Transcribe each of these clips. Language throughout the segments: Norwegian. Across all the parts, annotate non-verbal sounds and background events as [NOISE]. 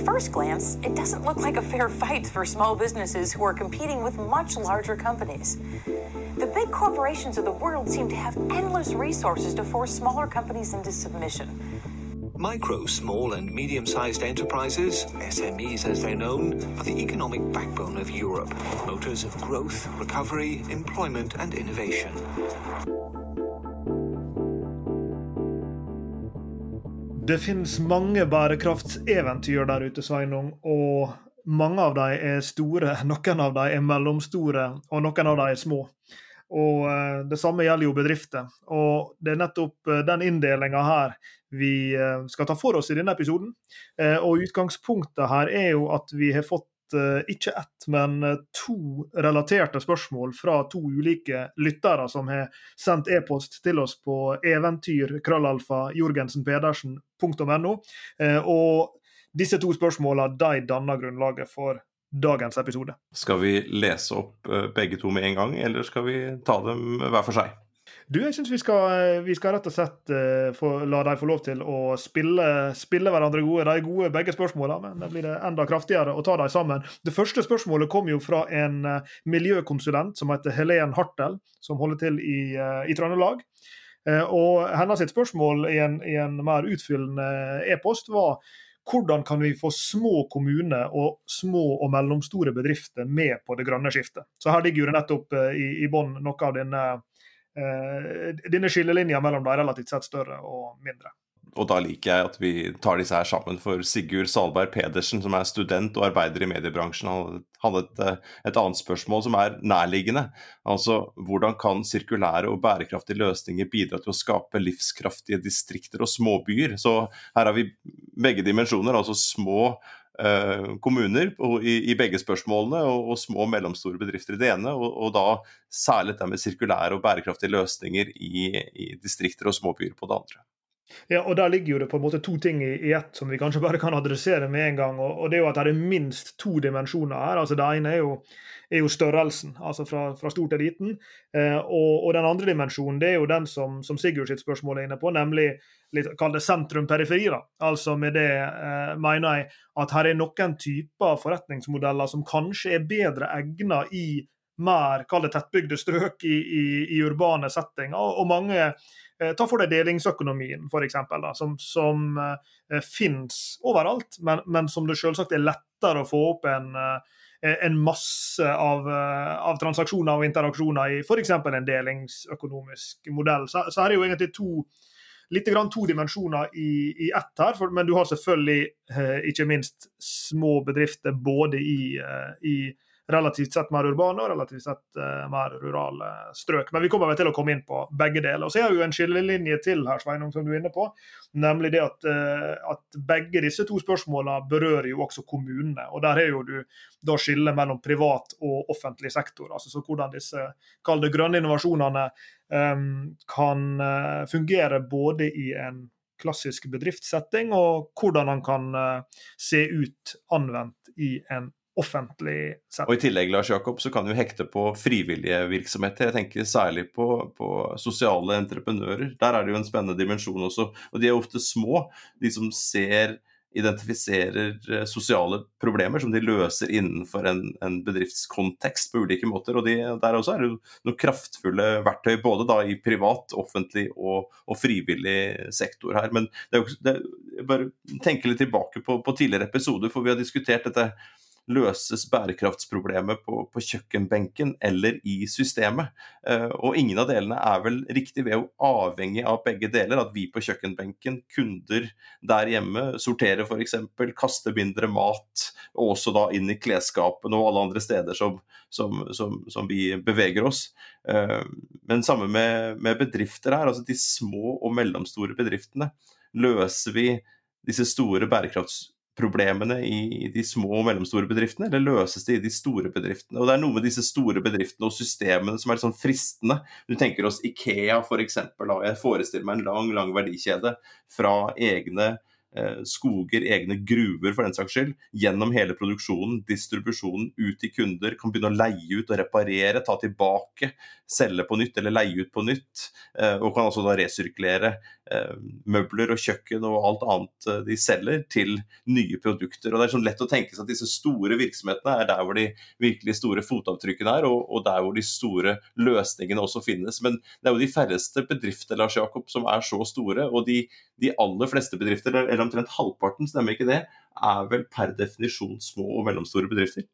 first glance, it doesn't look like a fair fight for small businesses who are competing with much larger companies. The big corporations of the world seem to have endless resources to force smaller companies into submission. Micro, small, and medium sized enterprises, SMEs as they're known, are the economic backbone of Europe, motors of growth, recovery, employment, and innovation. Det finnes mange bærekraftseventyr der ute, Sveinung, og mange av dem er store, [LAUGHS] noen av dem er mellomstore, og noen av dem er små. Og eh, Det samme gjelder jo bedrifter. Og Det er nettopp eh, den inndelinga her vi eh, skal ta for oss i denne episoden. Og Utgangspunktet her er jo at vi har fått ikke ett, men to relaterte spørsmål fra to ulike lyttere som har sendt e-post til oss på eventyr.krøllalfa.jorgensenpedersen.no. Og disse to spørsmålene de danner grunnlaget for dagens episode. Skal vi lese opp eh, begge to med en gang, eller skal vi ta dem hver for seg? Du, jeg syns vi, eh, vi, skal rett og slett uh, få, la dem få lov til å spille, spille, hverandre gode. De er gode begge spørsmålene, men da blir det enda kraftigere å ta dem sammen. Det første spørsmålet kom jo fra en uh, miljøkonsulent som heter Helen Hartel, som holder til i, uh, i Trøndelag. og hennes spørsmål i en, i en mer utfyllende e-post var hvordan kan vi få små kommuner og små og mellomstore bedrifter med på det grønne skiftet? Så Her ligger jo det nettopp i, i bånn noe av denne, denne skillelinja mellom de relativt sett større og mindre og da liker jeg at vi tar disse her sammen. For Sigurd Salberg Pedersen, som er student og arbeider i mediebransjen, hadde et, eh, et, annet spørsmål som er nærliggende. Altså, Hvordan kan sirkulære og bærekraftige løsninger bidra til å skape livskraftige distrikter og småbyer? Så her har vi begge dimensjoner, altså små kommuner i, begge spørsmålene, og, små og mellomstore bedrifter i det ene. Og, da særlig dette med sirkulære og bærekraftige løsninger i distrikter og småbyer på det andre. Ja, og Der ligger jo det på en måte to ting i, i ett som vi kanskje bare kan adressere med en gang. og, det er jo at det er minst to dimensjoner her. altså Det ene er jo, er jo størrelsen, altså fra, fra stor til liten. Eh, og, og, den andre dimensjonen det er jo den som, som Sigurd sitt spørsmål er inne på, nemlig litt, kall det sentrum-periferi. altså Med det eh, mener jeg at her er noen typer forretningsmodeller som kanskje er bedre egnet i mer kall det tettbygde strøk i, i, i urbane settinger. og mange Eh, ta for deg delingsøkonomien, f.eks., som, som eh, finnes overalt, men, men, som det selvsagt er lettere å få opp en, eh, en masse av, eh, av, transaksjoner og interaksjoner i f.eks. en delingsøkonomisk modell. Så, så her er jo egentlig to litt grann to dimensjoner i, i ett her, for, men du har selvfølgelig eh, ikke minst små bedrifter både i, eh, i relativt sett mer urbane og relativt sett uh, mer rurale strøk. Men vi kommer vel til å komme inn på begge deler. Og Så er det jo en skillelinje til her, Sveinung, som du er inne på. Nemlig det at, uh, at begge disse to spørsmålene berører jo også kommunene. Og der er jo du da skillet mellom privat og offentlig sektor. altså så Hvordan disse kall det grønne innovasjonene um, kan uh, fungere både i en klassisk bedriftssetting, og hvordan han kan se ut anvendt i en offentlig sett. Og I tillegg Lars Jakob, så kan du hekte på frivillige virksomheter. Jeg tenker særlig på, på, sosiale entreprenører. Der er det jo en spennende dimensjon også. Og de er ofte små, de som ser identifiserer eh, sosiale problemer som de løser innenfor en, en bedriftskontekst på ulike måter. og de, Der også er det noen kraftfulle verktøy, både da i privat, offentlig og, og frivillig sektor her. Men det er jo, det, bare tenke litt tilbake på, på tidligere episoder, for vi har diskutert dette løses bærekraftsproblemet på, på, kjøkkenbenken eller i systemet. Uh, og ingen av delene er vel riktig. Vi er jo avhengig av begge deler. At vi på kjøkkenbenken, kunder der hjemme, sorterer f.eks., kaster mindre mat, og også da inn i klesskapene og alle andre steder som, som, som, som vi beveger oss. Uh, men samme med, med bedrifter her. altså De små og mellomstore bedriftene. Løser vi disse store bærekraftsproblemene problemene i de små og mellomstore bedriftene, eller løses det i de store bedriftene? Og Det er noe med disse store bedriftene og systemene som er sånn fristende. Du tenker oss Ikea f.eks. For jeg forestiller meg en lang lang verdikjede fra egne skoger, egne gruver for den saks skyld, gjennom hele produksjonen, distribusjonen, ut til kunder, kan begynne å leie ut og reparere, ta tilbake, selge på nytt eller leie ut på nytt. Eh, og kan også da resirkulere eh, møbler og kjøkken og alt annet de selger, til nye produkter. Og Det er sånn lett å tenke seg at disse store virksomhetene er der hvor de virkelig store fotavtrykkene er, og, og der hvor de store løsningene også finnes. Men det er jo de færreste bedrifter Lars Jakob, som er så store. og de, de aller fleste bedrifter, eller omtrent halvparten, stemmer ikke det, er vel per definisjon små og mellomstore bedrifter?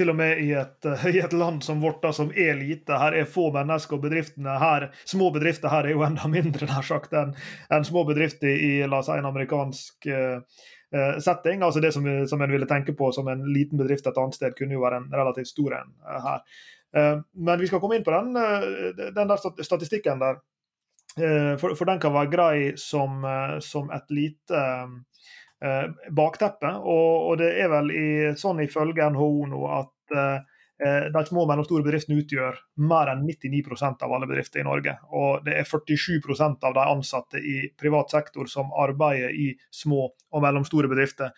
til og med i et, [LAUGHS] i et, land som vårt, da, som er lite. Her er få mennesker, og bedriftene her, små bedrifter her er jo enda [LAUGHS] mindre nær sagt enn en små bedrifter i la oss si, en amerikansk uh, setting. altså Det som, som en ville tenke på som en liten bedrift et annet sted, kunne jo være en relativt stor en uh, her. Uh, men vi skal komme inn på den, den der statistikken der. Eh, for, for, den kan være grei som, eh, som et lite eh, bakteppe. Og, og, det er vel i, sånn ifølge NHO nå at eh, de små og mellomstore bedriftene utgjør mer enn 99% av alle bedrifter i Norge. Og det er 47% av de ansatte i privat sektor som arbeider i små og mellomstore bedrifter.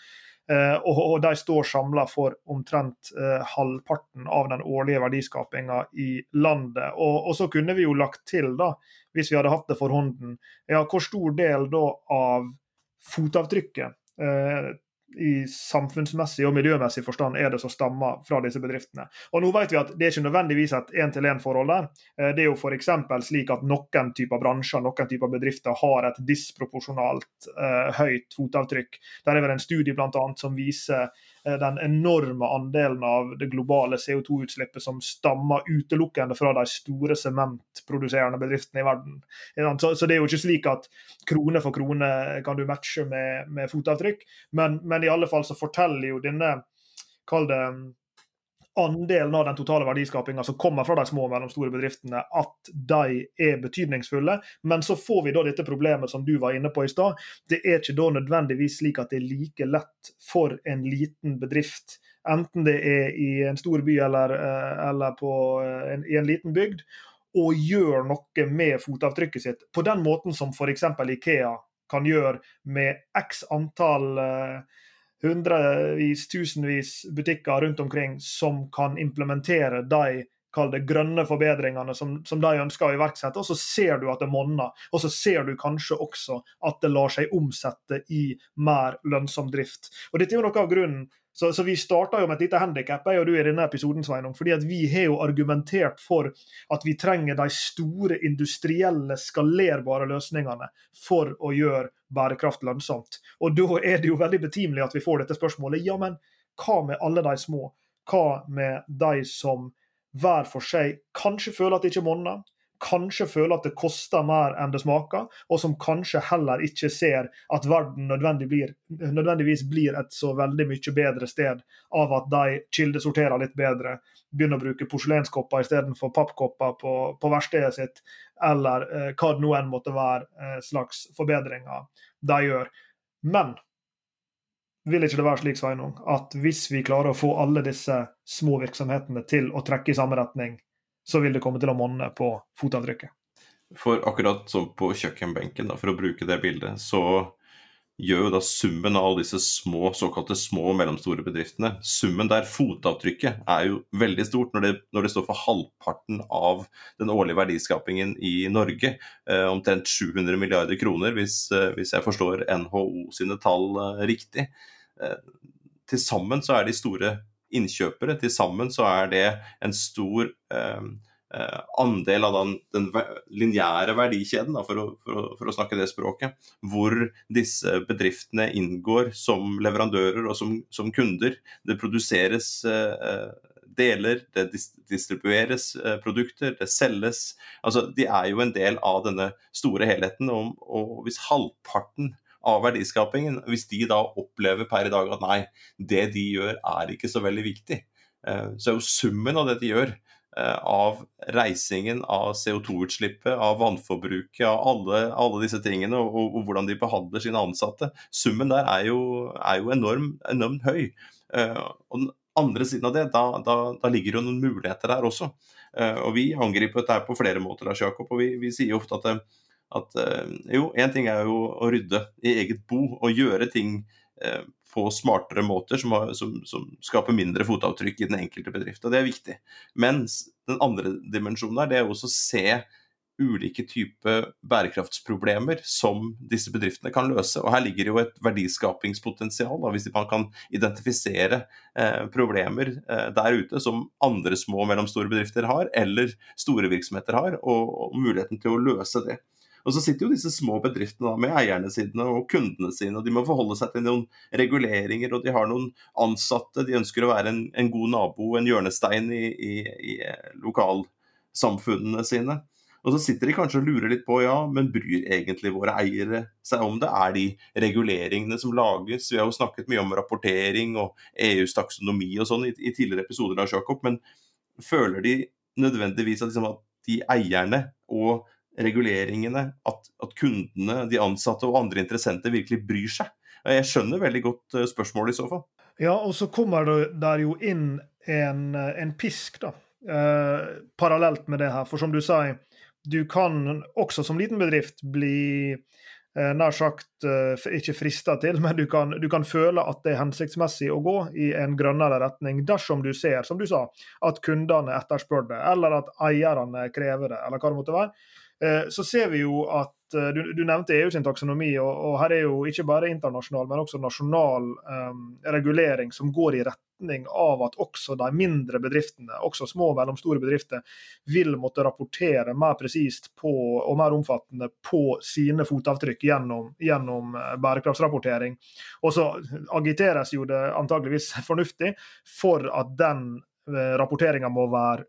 Eh, og, de står samla for omtrent eh, halvparten av den årlige verdiskapinga i landet. Og, og, så kunne vi jo lagt til, da, hvis vi hadde hatt det for hånden, ja, hvor stor del da av fotavtrykket eh, i samfunnsmessig og miljømessig forstand er det som stammer fra disse bedriftene. Og nå vet vi at Det er ikke nødvendigvis et én-til-én-forhold der. Eh, det er jo f.eks. slik at noen typer bransjer noen typer bedrifter har et disproporsjonalt uh, høyt fotavtrykk. Der er vel en studie blant annet som viser den enorme andelen av det globale CO2-utslippet som stammer utelukkende fra de store sementproduserende bedriftene i verden. Så, det er jo ikke slik at krone for krone kan du matche med, med fotavtrykk, men, men, i alle fall så forteller jo denne Kall det andelen av den totale verdiskapinga som kommer fra de små og mellomstore bedriftene, at de er betydningsfulle. Men så får vi da dette problemet som du var inne på i stad. Det er ikke da nødvendigvis slik at det er like lett for en liten bedrift, enten det er i en stor by eller, eh, eller eh, en, i en liten bygd, å gjøre noe med fotavtrykket sitt på den måten som f.eks. Ikea kan gjøre med x antall uh, hundrevis, tusenvis butikker rundt omkring som kan implementere de det grønne forbedringene som, som, de ønsker å iverksette, og så ser du at det monner. Og så ser du kanskje også at det lar seg omsette i mer lønnsom drift. Og Dette er jo noe av grunnen så, så, vi starta jo med et lite handikap jeg og du i episoden, Sveinung, fordi at vi har jo argumentert for at vi trenger de store industrielle, skalerbare løsningene for å gjøre bærekraft lønnsomt. Og da er det jo veldig betimelig at vi får dette spørsmålet. Ja, men hva med alle de små? Hva med de som hver for seg kanskje føler at det ikke monner, kanskje føler at det koster mer enn det smaker, og som kanskje heller ikke ser at verden nødvendig blir, nødvendigvis blir et så veldig mye bedre sted av at de kildesorterer litt bedre, begynner å bruke porselenskopper istedenfor pappkopper på, på verkstedet sitt, eller eh, hva det nå enn måtte være eh, slags forbedringer de gjør. Men vil ikke det være slik Sveinung, at hvis vi klarer å få alle disse små virksomhetene til å trekke i samme retning, så vil det komme til å monne på fotavtrykket. For akkurat som på kjøkkenbenken, da, for å bruke det bildet, så gjør jo da summen av alle disse små, såkalte små og mellomstore bedriftene Summen der fotavtrykket er jo veldig stort når det, når det står for halvparten av den årlige verdiskapingen i Norge. Eh, omtrent 700 milliarder kroner, hvis, eh, hvis, jeg forstår NHO sine tall eh, riktig. Eh, Til sammen så er de store innkjøpere. Til sammen så er det en stor eh, eh, andel av den, den lineære verdikjeden, da, for, å, for, å, for, å, snakke det språket, hvor disse bedriftene inngår som leverandører og som, som kunder. Det produseres eh, deler, det distribueres eh, produkter, det selges. Altså, de er jo en del av denne store helheten. Og, og hvis halvparten av verdiskapingen. Hvis de da opplever per i dag at nei, det de gjør er ikke så veldig viktig, eh, så er jo summen av det de gjør, eh, av reisingen, av CO2-utslippet, av vannforbruket, av alle, alle disse tingene, og, og, hvordan de behandler sine ansatte. Summen der er jo, er jo enorm, enormt høy. Eh, og den andre siden av det, da, da, da ligger jo noen muligheter der også. Og vi angriper dette på flere måter, Lars Jakob, og vi, vi sier ofte at at jo, én ting er jo å rydde i eget bo og gjøre ting på smartere måter som, har, som, som, skaper mindre fotavtrykk i den enkelte bedrift. og Det er viktig. Mens den andre dimensjonen der, det er også å se ulike typer bærekraftsproblemer som disse bedriftene kan løse. Og Her ligger jo et verdiskapingspotensial, da, hvis man kan identifisere eh, problemer eh, der ute som andre små og mellomstore bedrifter har, eller store virksomheter har, og, og muligheten til å løse det. Og så sitter jo disse små bedriftene med eierne sine og kundene sine, og de må forholde seg til noen reguleringer, og de har noen ansatte. De ønsker å være en, en god nabo, en hjørnestein i, i, i lokalsamfunnene sine. Og så sitter de kanskje og lurer litt på ja, men bryr egentlig våre eiere seg om det? Er de reguleringene som lages? Vi har jo snakket mye om rapportering og EUs taksonomi og sånn i, i tidligere episoder av Jakob. men føler de nødvendigvis at, liksom, at de eierne og reguleringene, at, at, kundene, de ansatte og andre interessenter virkelig bryr seg. Jeg skjønner veldig godt eh, spørsmålet i så fall. Ja, og så kommer det der jo inn en, en pisk, da. Eh, parallelt med det her. For som du sa, du kan også som liten bedrift bli eh, nær sagt eh, ikke frista til, men du kan, du kan, føle at det er hensiktsmessig å gå i en grønnere retning dersom du ser, som du sa, at kundene etterspør det, eller at eierne krever det, eller hva det måtte være. Eh, så ser vi jo at eh, du, du nevnte EU sin taksonomi, og, og, her er jo ikke bare internasjonal, men også nasjonal um, regulering som går i retning av at også de mindre bedriftene, også små og mellomstore bedrifter, vil måtte rapportere mer presist og mer omfattende på sine fotavtrykk gjennom, gjennom bærekraftsrapportering. Og så agiteres jo det antageligvis fornuftig for at den Eh, rapporteringa må være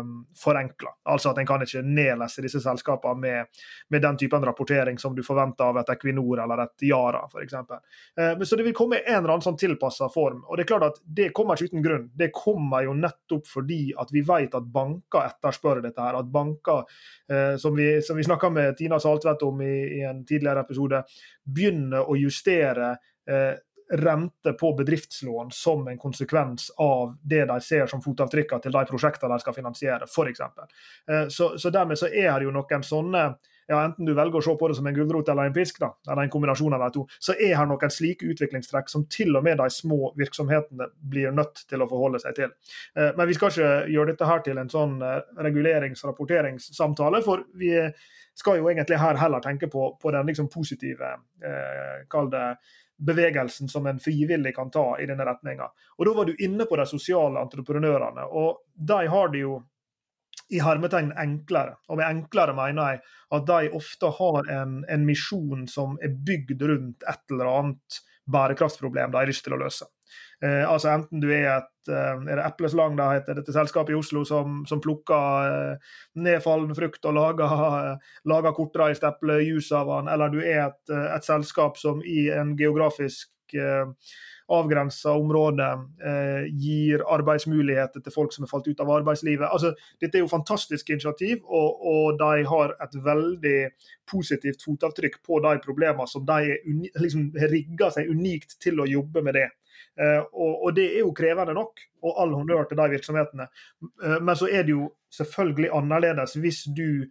um, forenkla. Altså at en kan ikke nedlesse disse selskapene med, med, den typen rapportering som du forventer av et Equinor eller et Yara f.eks. Uh, så det vil komme en eller annen sånn tilpassa form. Og det er klart at det kommer ikke uten grunn. Det kommer jo nettopp fordi at vi vet at banker etterspør dette her. At banker, uh, som vi, som vi snakka med Tina Saltvedt om i, i, en tidligere episode, begynner å justere uh, rente på bedriftslån som en konsekvens av det de ser som fotavtrykkene til de prosjektene de skal finansiere, f.eks. Eh, så, så dermed så er det jo noen sånne ja, Enten du velger å se på det som en gulrot eller en pisk, da, eller en kombinasjon av de to, så er her noen slike utviklingstrekk som til og med de små virksomhetene blir nødt til å forholde seg til. Eh, men vi skal ikke gjøre dette her til en sånn eh, regulerings-rapporteringssamtale, for vi skal jo egentlig her heller tenke på, på den liksom positive, eh, kall det bevegelsen som en frivillig kan ta i denne retninga. Da var du inne på de sosiale entreprenørene. og De har det jo i hermetegn enklere. Og med enklere mener jeg at de ofte har en, en misjon som er bygd rundt et eller annet bærekraftsproblem de har lyst til å løse. Eh, altså Enten du er et eh, er det Epleslang, da heter dette selskapet i Oslo, som, som plukker eh, nedfallen frukt og lager, eh, lager kortreist eplejus av den, eller du er et, eh, et, selskap som i en geografisk eh, avgrensa område eh, gir arbeidsmuligheter til folk som er falt ut av arbeidslivet. Altså, dette er jo fantastiske initiativ, og, og de har et veldig positivt fotavtrykk på de problemene som de liksom, rigger seg unikt til å jobbe med det. Eh, og, det er jo krevende nok, og all honnør til de virksomhetene. Eh, men så er det jo selvfølgelig annerledes hvis du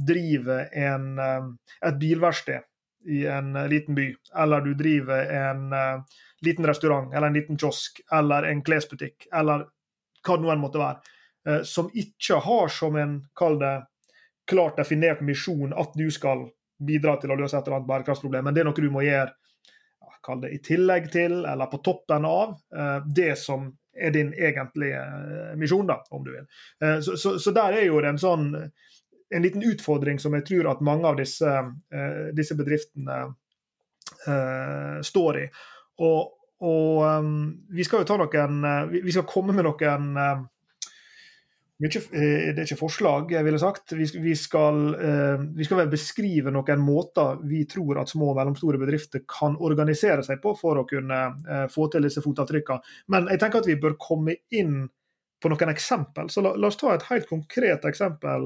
driver en, eh, et bilverksted i en liten by, eller du driver en liten restaurant eller en liten kiosk eller en klesbutikk eller hva det nå enn måtte være, som ikke har som en, kall det, klart definert misjon at du skal bidra til å løse et eller annet bærekraftsproblem, men det er noe du må gjøre kall det i tillegg til, eller på toppen av, eh, det som er din egentlige eh, misjon, da, om du vil. Eh, så, så, så, der er jo det en sånn en liten utfordring som jeg tror at mange av disse, disse bedriftene står i. Og, og vi skal jo ta noen Vi skal komme med noen mye, eh, det er ikke forslag, jeg ville sagt. Vi, skal, eh, vi skal vel beskrive noen måter vi tror at små og mellomstore bedrifter kan organisere seg på for å kunne eh, få til disse fotavtrykkene. Men jeg tenker at vi bør komme inn på noen eksempel. Så la, la oss ta et helt konkret eksempel.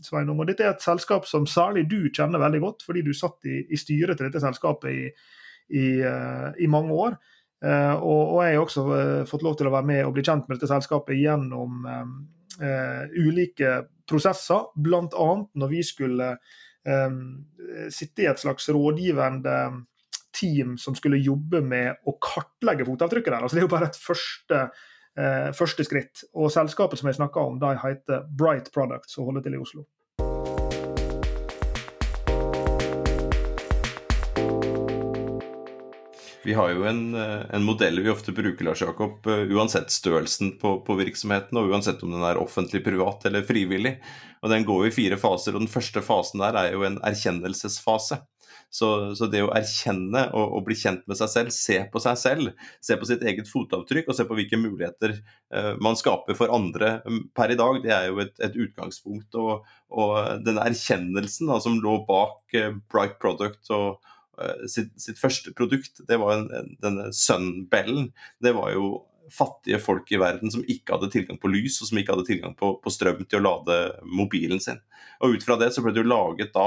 Sveinung. Og Dette er et selskap som særlig du kjenner veldig godt, fordi du satt i, i styret til dette selskapet i, i, i mange år. og, og, jeg har også fått lov til å være med og bli kjent med dette selskapet gjennom eh, ulike prosesser, bl.a. når vi skulle sitte i et slags rådgivende team som skulle jobbe med å kartlegge fotavtrykket der. Altså, det er jo bare et første, eh, første skritt. Og selskapet som jeg snakka om, de heter Bright Products og holder til i Oslo. Vi har jo en, eh, en, modell vi ofte bruker, Lars Jakob, eh, uansett størrelsen på, på, virksomheten, og uansett om den er offentlig, privat eller frivillig. Og Den går i fire faser, og den første fasen der er jo en erkjennelsesfase. Så, så det å erkjenne og, og, bli kjent med seg selv, se på seg selv, se på sitt eget fotavtrykk og se på hvilke muligheter eh, man skaper for andre mm, per i dag, det er jo et, et utgangspunkt. Og, og denne erkjennelsen da, som lå bak eh, Bright Product og sitt, sitt, første produkt, det var en, en, denne Sunbellen. Det var jo fattige folk i verden som ikke hadde tilgang på lys og som ikke hadde tilgang på, på strøm til å lade mobilen sin. Og Ut fra det så ble det jo laget da,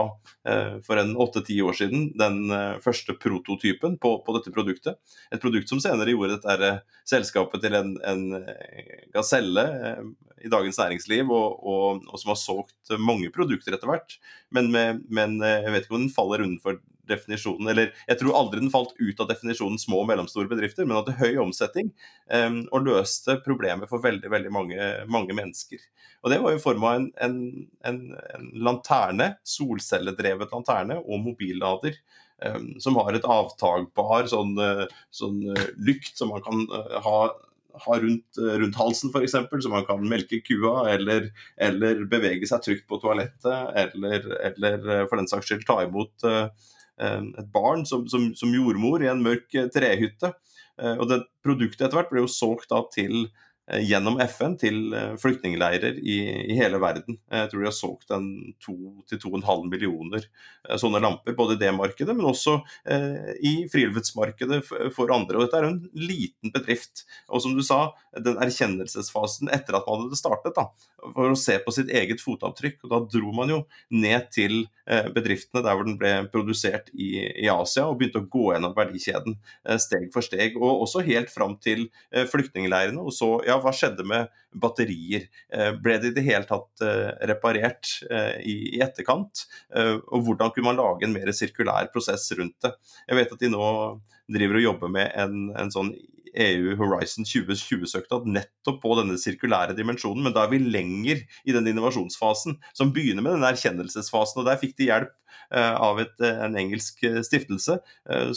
eh, for en åtte-ti år siden, den eh, første prototypen på, på, dette produktet. Et produkt som senere gjorde dette eh, selskapet til en, en eh, gaselle eh, i Dagens Næringsliv, og, og, og, som har solgt mange produkter etter hvert. Men, med, men eh, jeg vet ikke om den faller unnenfor definisjonen Eller jeg tror aldri den falt ut av definisjonen små og mellomstore bedrifter, men hadde høy omsetning um, og løste problemet for veldig veldig mange, mange, mennesker. Og Det var i form av en, en, en, en lanterne, solcelledrevet lanterne og mobillader. Um, som har et avtagbar sånn, sånn lykt som man kan uh, ha ha rundt, rundt halsen f.eks., så man kan melke kua, eller, eller, bevege seg trygt på toalettet, eller, eller for den saks skyld ta imot uh, Eh, et barn som, som, som, jordmor i en mørk eh, trehytte. Eh, og det Produktet etter hvert ble jo solgt da til Eh, gjennom FN til eh, flyktningleirer i, i, hele verden. Jeg tror de har solgt en 2-2,5 millioner eh, sånne lamper, både i det markedet, men også eh, i friluftsmarkedet for andre. Og Dette er en liten bedrift. Og som du sa, den erkjennelsesfasen etter at man hadde startet, da, for å se på sitt eget fotavtrykk. og Da dro man jo ned til eh, bedriftene der hvor den ble produsert i, i, Asia, og begynte å gå gjennom verdikjeden eh, steg for steg. Og også helt fram til flyktningleirene. og så, ja, hva skjedde med batterier? Eh, ble det i det hele tatt eh, reparert eh, i etterkant? Og hvordan kunne man lage en mer sirkulær prosess rundt det? Jeg vet at de nå driver og jobber med en, en sånn EU Horizon 2020-søknad nettopp på denne sirkulære dimensjonen, men da er vi lenger i den innovasjonsfasen, som begynner med den erkjennelsesfasen. og Der fikk de hjelp av et, en engelsk stiftelse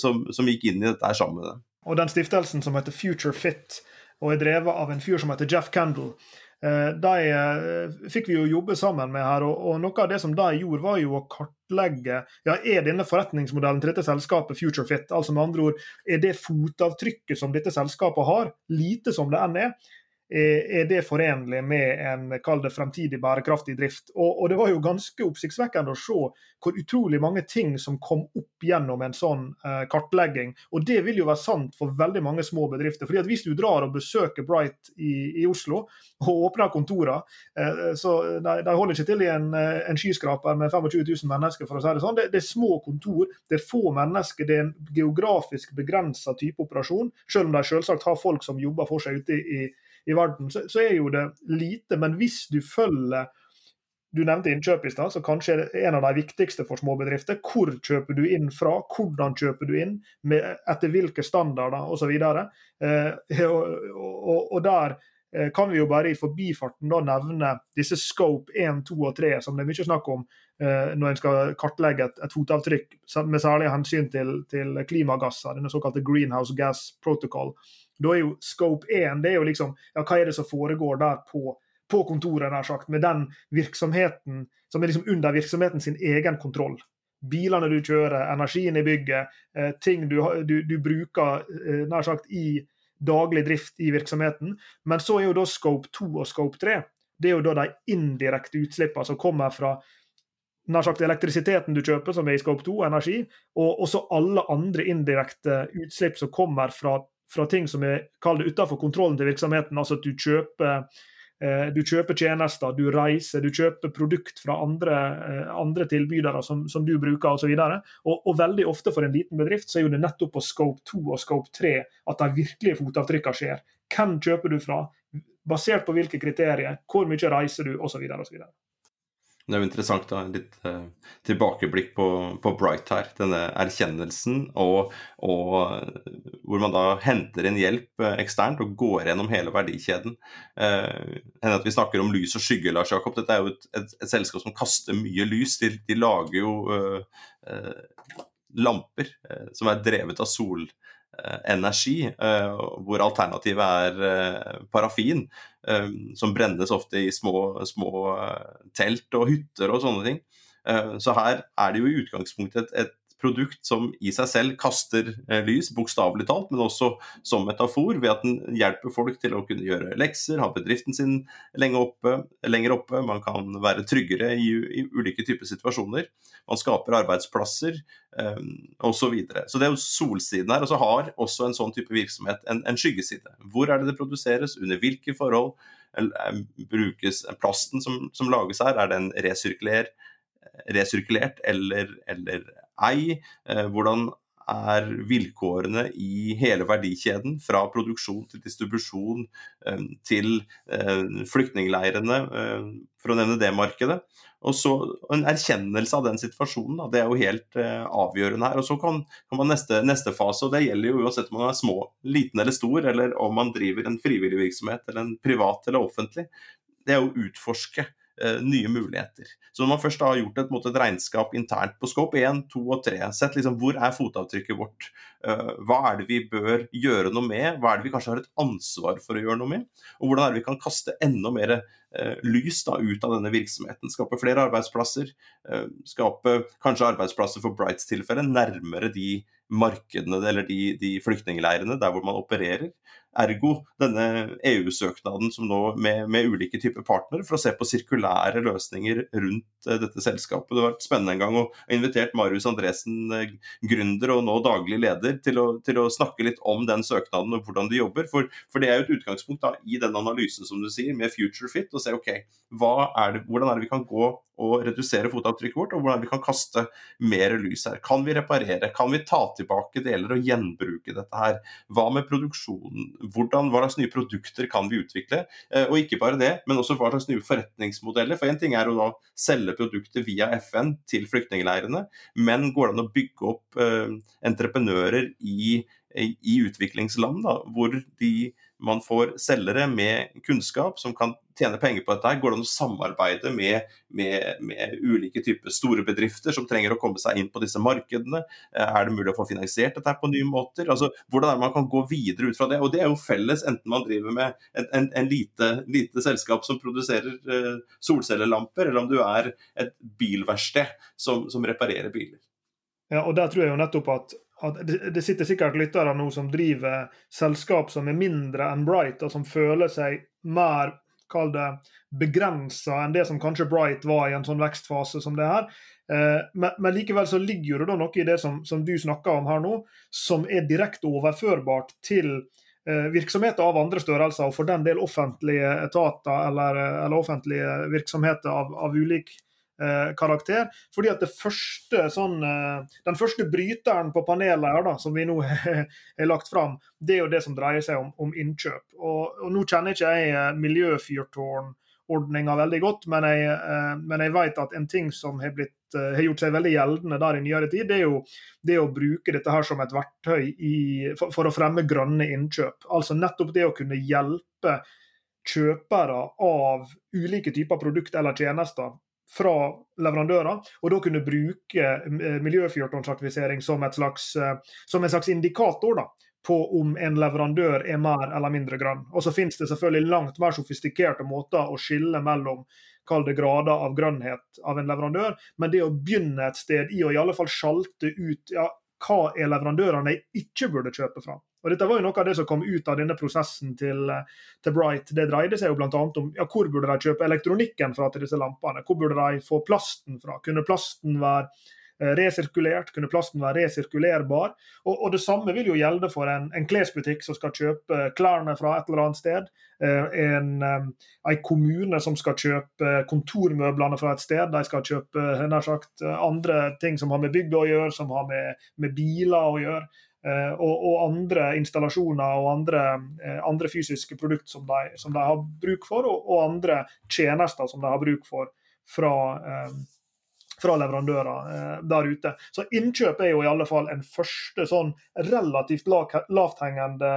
som, som, gikk inn i dette sammen med dem. Og den stiftelsen som heter Future Fit, og er drevet av en fyr som heter Jeff Kendal. Eh, de eh, fikk vi jo jobbe sammen med her, og, noe av det som de gjorde, var jo å kartlegge ja, er denne forretningsmodellen til dette selskapet FutureFit, altså med andre ord, er det fotavtrykket som dette selskapet har, lite som det enn er, er det forenlig med en kall det fremtidig bærekraftig drift. Og, og, Det var jo ganske oppsiktsvekkende å se hvor utrolig mange ting som kom opp gjennom en sånn eh, kartlegging. Og Det vil jo være sant for veldig mange små bedrifter. fordi at Hvis du drar og besøker Bright i, i Oslo og åpner kontorene, eh, så de, de, holder ikke til i en, eh, en skyskraper med 25 000 mennesker, for å si det sånn. Det, det, er små kontor, det er få mennesker, det er en geografisk begrensa type operasjon. Selv om de selvsagt har folk som jobber for seg ute i, i verden, så, så, er jo det lite. Men hvis du følger Du nevnte innkjøp i stad, så kanskje er en av de viktigste for småbedrifter. Hvor kjøper du inn fra? Hvordan kjøper du inn? Med, etter hvilke standarder osv. Eh, [LAUGHS] og, og, og der eh, kan vi jo bare i forbifarten da nevne disse scope 1, 2 og 3, som det er mye snakk om eh, når en skal kartlegge et, et fotavtrykk, med særlig hensyn til, til, klimagasser, denne såkalte greenhouse gas protocol. Da er jo scope 1 det er jo liksom, ja, hva er det som foregår der på, på kontoret, nær sagt, med den virksomheten som er liksom under virksomheten sin egen kontroll. Bilene du kjører, energien i bygget, eh, ting du, du, du bruker eh, nær sagt i daglig drift i virksomheten. Men så er jo da scope 2 og scope 3 det er jo da de indirekte utslippene som kommer fra nær sagt elektrisiteten du kjøper, som er i scope 2, energi, og også alle andre indirekte utslipp som kommer fra fra ting som er utenfor kontrollen til virksomheten. Altså at du kjøper, eh, du kjøper tjenester, du reiser, du kjøper produkt fra andre, eh, andre tilbydere som, som, du bruker osv. Og, og, og veldig ofte for en liten bedrift så er jo det nettopp på scope 2 og scope 3 at de virkelige fotavtrykkene skjer. Hvem kjøper du fra? Basert på hvilke kriterier? Hvor mye reiser du? Osv. Det er jo interessant da, litt uh, tilbakeblikk på, på, Bright her. Denne erkjennelsen og, og uh, hvor man da henter inn hjelp uh, eksternt og går gjennom hele verdikjeden. Uh, at vi snakker om lys og skygge, Lars Jakob. Dette er jo et, et, et selskap som kaster mye lys. De, de lager jo lamper som er drevet av sol energi, hvor alternativet er parafin. Eh, som brennes ofte i små, små eh, telt og hytter og sånne ting. Eh, så her er det jo i utgangspunktet et, et produkt som i seg selv kaster lys, bokstavelig talt, men også som metafor, ved at den hjelper folk til å kunne gjøre lekser, ha bedriften sin oppe, lenger oppe, man kan være tryggere i, i ulike typer situasjoner. Man skaper arbeidsplasser um, osv. Så, videre. så det er jo solsiden her. Og så har også en sånn type virksomhet en, en skyggeside. Hvor er det det produseres, under hvilke forhold? brukes plasten som, som, lages her, er den resirkulert, resirkulert eller, eller ei? Eh, hvordan er vilkårene i hele verdikjeden, fra produksjon til distribusjon eh, til eh, flyktningleirene, for å nevne det markedet. Og så En erkjennelse av den situasjonen da, det er jo helt avgjørende her. og Så kan, kan man neste, neste, fase, og det gjelder jo uansett om man er små, liten eller stor, eller om man driver en frivillig virksomhet eller en privat eller offentlig, det er å utforske nye muligheter. Så når man først har gjort et, et regnskap internt på Scope 1, 2 og 3, sett liksom hvor er fotavtrykket vårt, uh, hva er det vi bør gjøre noe med, hva er det vi kanskje har et ansvar for å gjøre noe med, og hvordan er det vi kan kaste enda mer uh, lys da, ut av denne virksomheten. Skape flere arbeidsplasser, skape kanskje arbeidsplasser for Brights tilfelle nærmere de markedene eller de, de flyktningleirene der hvor man opererer. Ergo denne EU-søknaden som nå med, med, ulike typer partnere for å se på sirkulære løsninger rundt dette selskapet. Det har vært spennende en gang å ha invitert Marius Andresen, uh, gründer og nå daglig leder, til å, til å, snakke litt om den søknaden og hvordan de jobber. For, for det er jo et utgangspunkt da, i den analysen som du sier, med Future Fit, og se ok, er det, hvordan er det vi kan gå og redusere fotavtrykket vårt, og hvordan vi kan kaste mer lys her. Kan vi reparere? Kan vi ta tilbake deler og gjenbruke dette her? Hva med produksjonen? Hvordan, hva slags nye produkter kan vi utvikle? Eh, og ikke bare det, men også hva slags nye forretningsmodeller. For én ting er å da selge produkter via FN til flyktningleirene, men går det an å bygge opp eh, entreprenører i, i utviklingsland, da, hvor de man får selgere med kunnskap som kan tjene penger på dette. Går det an å samarbeide med, med, med, ulike typer store bedrifter som trenger å komme seg inn på disse markedene? Eh, er det mulig å få finansiert dette på nye måter? Altså, hvordan er det man kan gå videre ut fra det? Og Det er jo felles enten man driver med en, en, en lite, lite, selskap som produserer uh, solcellelamper, eller om du er et bilverksted som, som reparerer biler. Ja, og Der tror jeg jo nettopp at det sitter sikkert lyttere nå som driver selskap som er mindre enn Bright, og som føler seg mer kall det, begrensa enn det som kanskje Bright var i en sånn vekstfase som det her. Eh, men, likevel så ligger det da noe i det som, som du snakker om her nå, som er direkte overførbart til eh, virksomheter av andre størrelser, og for den del offentlige etater eller, eller offentlige virksomheter av, av ulik Eh, karakter. Fordi at første, sånn, eh, Den første bryteren på panelet her da, som vi nå [LAUGHS] har lagt fram, det er jo det som dreier seg om, om innkjøp. Og, og, Nå kjenner ikke jeg eh, miljøfyrtårnordninga veldig godt, men jeg, men jeg, vet at en ting som har, blitt, har, gjort seg veldig gjeldende der i nyere tid, det er jo det å bruke dette her som et verktøy i, for, for å fremme grønne innkjøp. Altså nettopp det å kunne hjelpe kjøpere av ulike typer produkt eller tjenester fra leverandører, og da kunne bruke eh, miljøfyrtårnsertifisering som, eh, som en slags indikator da, på om en leverandør er mer eller mindre grønn. Og så finnes det selvfølgelig langt mer sofistikerte måter å skille mellom kall det grader av grønnhet av en leverandør, men det å begynne et sted i å i alle fall sjalte ut ja, hva er leverandørene jeg ikke burde kjøpe fra. Og Dette var jo noe av det som kom ut av denne prosessen til, til Bright. Det dreide seg jo bl.a. om ja, hvor burde de kjøpe elektronikken fra til disse lampene. Hvor burde de få plasten fra? Kunne plasten være eh, resirkulert? Kunne plasten være resirkulerbar? Og, og Det samme vil jo gjelde for en, en, klesbutikk som skal kjøpe klærne fra et eller annet sted. Eh, en, eh, en kommune som skal kjøpe kontormøblene fra et sted. De skal kjøpe nær sagt, andre ting som har med bygda å gjøre, som har med, med biler å gjøre. Eh, og, og, andre installasjoner og andre, eh, andre fysiske produkter som som de, har bruk for, og, og, andre tjenester som de har bruk for fra fra leverandører der ute. Så innkjøp er jo i alle fall en første sånn relativt lavthengende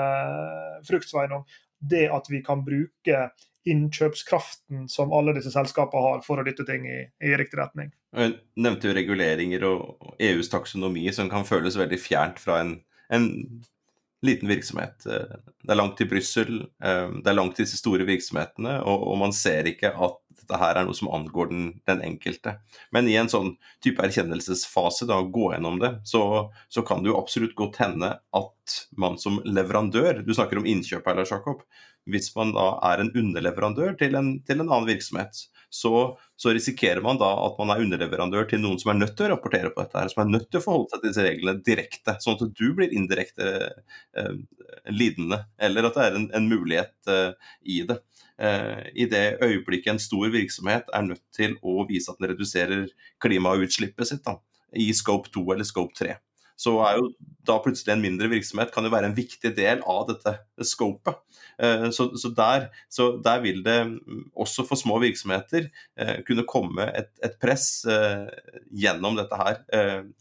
fruktsveinung. Det at vi kan bruke innkjøpskraften som alle disse selskapene har for å dytte ting i, i riktig retning. Jeg nevnte jo reguleringer og EUs taksonomi som kan føles veldig fjernt fra en, en liten virksomhet. Det er langt til Brussel, eh, det er langt til disse store virksomhetene, og, og, man ser ikke at dette her er noe som angår den, den enkelte. Men i en sånn type erkjennelsesfase, da, gå gjennom det, så, så, kan det jo absolutt godt hende at man som leverandør Du snakker om innkjøp her, Jakob hvis man da er en underleverandør til en, til en annen virksomhet, så, så, risikerer man da at man er underleverandør til noen som er nødt til å rapportere på dette, her, som er nødt til å forholde seg til disse reglene direkte, sånn at du blir indirekte eh, lidende, eller at det er en, en mulighet eh, i det. Eh, I det øyeblikket en stor virksomhet er nødt til å vise at den reduserer klimautslippet sitt da, i scope 2 eller scope 3 så er jo da plutselig en mindre virksomhet kan jo være en viktig del av dette scopet. Eh, så, så, der, så der, vil det mm, også for små virksomheter eh, kunne komme et, et press eh, gjennom dette her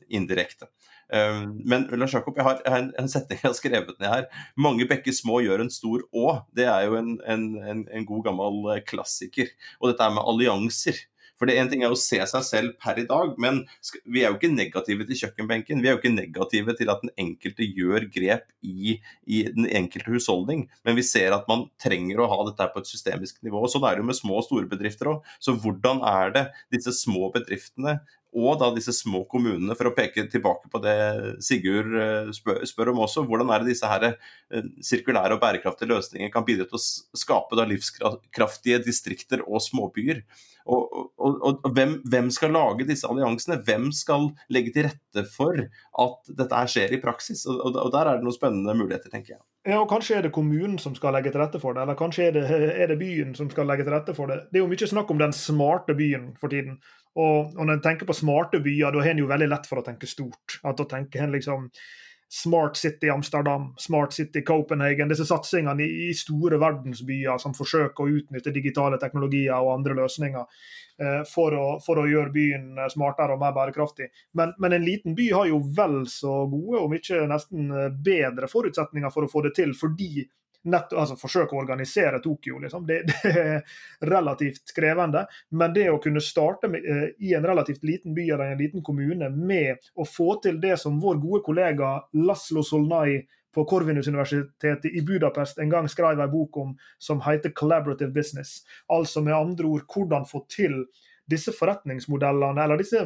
indirekte. Men Lars Jakob, jeg har en, en setning jeg har skrevet ned her. 'Mange bekker små gjør en stor å'. Det er jo en, en, en god gammel klassiker. Og dette er med allianser. For det en ting er å se seg selv per i dag, men vi er jo ikke negative til kjøkkenbenken. Vi er jo ikke negative til at den enkelte gjør grep i, i den enkelte husholdning. Men vi ser at man trenger å ha dette på et systemisk nivå. Sånn er det jo med små og store bedrifter òg. Så hvordan er det disse små bedriftene og da disse små kommunene, for å peke tilbake på det Sigurd eh, spør, om også. Hvordan er det disse her eh, sirkulære og bærekraftige løsningene kan bidra til å skape livskraftige distrikter og småbyer? Og, og, og hvem, hvem, skal lage disse alliansene? Hvem skal legge til rette for at dette skjer i praksis? Og, og, der er det noen spennende muligheter, tenker jeg. Ja, og Kanskje er det kommunen som skal legge til rette for det, eller kanskje er det, er det byen som skal legge til rette for det. Det er jo mye snakk om den smarte byen for tiden. Og, og når en tenker på smarte byer, da har en jo veldig lett for å tenke stort. At Da tenker en liksom Smart City Amsterdam, Smart City Copenhagen. Disse satsingene i, store verdensbyer som forsøker å utnytte digitale teknologier og andre løsninger eh, for, å, for, å, gjøre byen eh, smartere og mer bærekraftig. Men, men, en liten by har jo vel så gode, om ikke nesten eh, bedre forutsetninger for å få det til, fordi nett, altså forsøke å organisere Tokyo. Liksom. Det, [LAUGHS] det, er relativt krevende. Men det å kunne starte med, uh, i en relativt liten by eller en liten kommune med å få til det som vår gode kollega Laslo Solnai på Korvinus-universitetet i Budapest en gang skrev en bok om som heter 'Collaborative Business'. Altså med andre ord hvordan få til disse forretningsmodellene, eller disse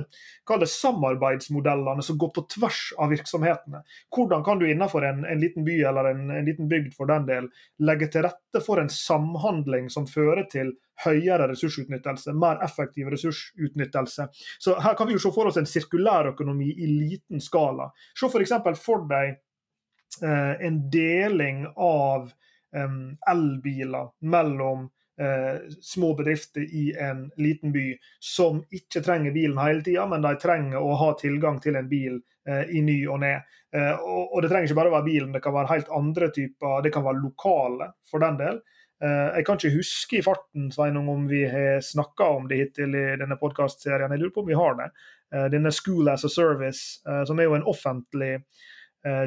det, samarbeidsmodellene som går på tvers av virksomhetene. Hvordan kan du innenfor en, en liten by eller en, en, liten bygd for den del legge til rette for en samhandling som fører til høyere ressursutnyttelse, mer effektiv ressursutnyttelse. Så Her kan vi jo se for oss en sirkulærøkonomi i liten skala. Se f.eks. for, for deg eh, en deling av elbiler mellom eh, små bedrifter i en liten by som ikke trenger bilen hele tida, men de trenger å ha tilgang til en bil eh, i ny og ne. Eh, og, og, det trenger ikke bare være bilen, det kan være helt andre typer, det kan være lokale for den del. Eh, jeg kan ikke huske i farten Sveinung, om vi har snakka om det hittil i denne podkastserien. Jeg lurer på om vi har det. Eh, denne School as a Service, eh, som er jo en offentlig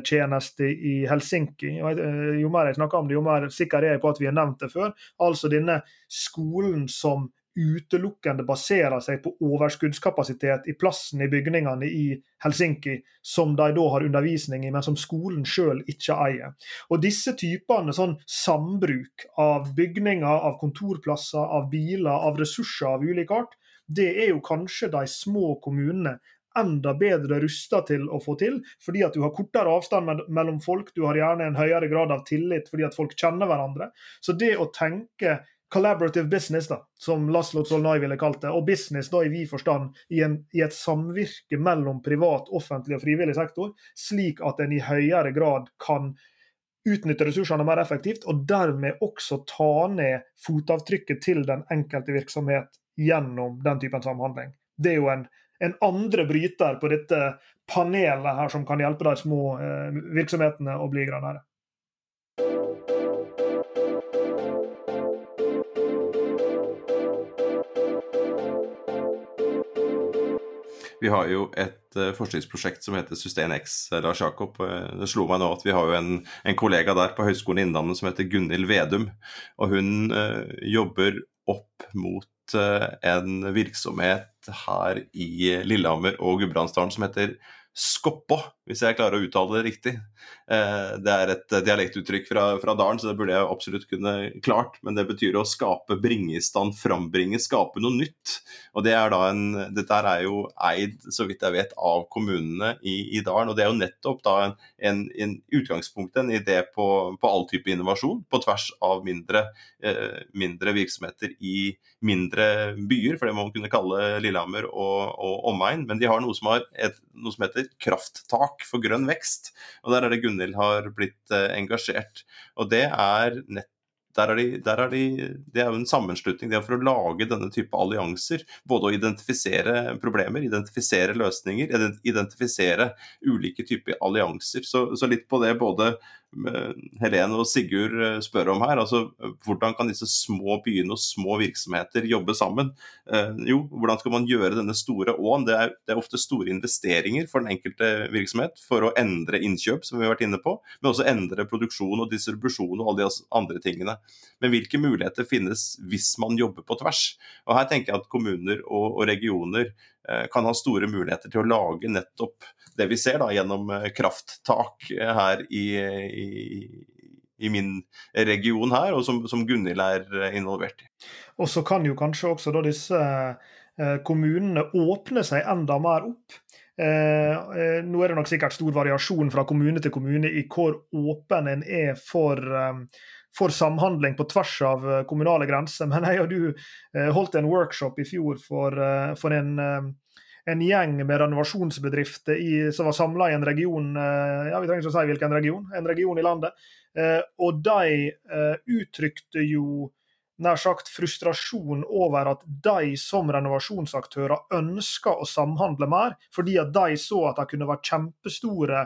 tjeneste i Helsinki. Eh, jo mer jeg snakker om det, jo mer sikker er jeg på at vi har nevnt det før. Altså denne skolen som utelukkende baserer seg på overskuddskapasitet i plassen i bygningene i Helsinki, som de da har undervisning i, men som skolen sjøl ikke eier. Og Disse typene sånn sambruk av bygninger, av kontorplasser, av biler, av ressurser av ulik art, det er jo kanskje de små kommunene enda bedre rusta til å få til, fordi at du har kortere avstand mellom folk, du har gjerne en høyere grad av tillit fordi at folk kjenner hverandre. Så det å tenke collaborative business, da, som Laszlo Solnay ville kalt det, og business da i vid forstand i, en, i, et samvirke mellom privat, offentlig og frivillig sektor, slik at en i høyere grad kan utnytte ressursene mer effektivt, og dermed også ta ned fotavtrykket til den enkelte virksomhet gjennom den typen samhandling. Det er jo en en andre bryter på dette panelet her som kan hjelpe de små eh, virksomhetene å bli grønnere. Vi har jo et uh, forskningsprosjekt som heter SustainX, Lars Jakob. Det slo meg nå at vi har jo en, en kollega der på Høgskolen Innlandet som heter Gunhild Vedum. Og hun jobber opp mot en virksomhet her i Lillehammer og Gudbrandsdalen som heter Skoppo, hvis jeg klarer å uttale det riktig. Eh, det er et dialektuttrykk fra, fra Dalen, så det burde jeg absolutt kunne klart. Men det betyr å skape, bringe i stand, frambringe, skape noe nytt. Og det er da en, Dette er jo eid, så vidt jeg vet, av kommunene i, i Dalen. Og det er jo nettopp da en, en, en utgangspunkt, en idé på, på all type innovasjon, på tvers av mindre, eh, mindre virksomheter i mindre byer, for det må man kunne kalle Lillehammer og, og omegn. Men de har noe som, har et, noe som heter krafttak for grønn vekst. Og Der er det Gunhild har blitt eh, engasjert. Og det er nett der er, de, der er de, det er jo en sammenslutning det er for å lage denne type allianser. Både å identifisere problemer, identifisere løsninger, identifisere ulike typer allianser. Så, så litt på det både Helene og Sigurd eh, spør om her. altså Hvordan kan disse små byene og små virksomheter jobbe sammen? Eh, jo, hvordan skal man gjøre denne store åen? Det er, det er, ofte store investeringer for den enkelte virksomhet for å endre innkjøp, som vi har vært inne på, men også endre produksjon og distribusjon og alle de andre tingene. Men hvilke muligheter finnes hvis man jobber på tvers? Og Her tenker jeg at kommuner og, og regioner Eh, kan ha store muligheter til å lage nettopp det vi ser da, gjennom eh, krafttak eh, her i, i, i min region her, og som, som Gunhild er involvert i. Og så kan jo kanskje også da disse kommunene åpne seg enda mer opp. Eh, nå er det nok sikkert stor variasjon fra kommune til kommune i hvor åpen en er for, for samhandling på tvers av eh, kommunale grenser. [LAUGHS] Men jeg og du eh, holdt en workshop i fjor for, eh, for en, en, gjeng med renovasjonsbedrifter i, som var samla i en region ja, vi trenger ikke å si hvilken region, en region i landet. Og de uttrykte jo nær sagt frustrasjon over at de som renovasjonsaktører ønska å samhandle mer, fordi at de så at de kunne være kjempestore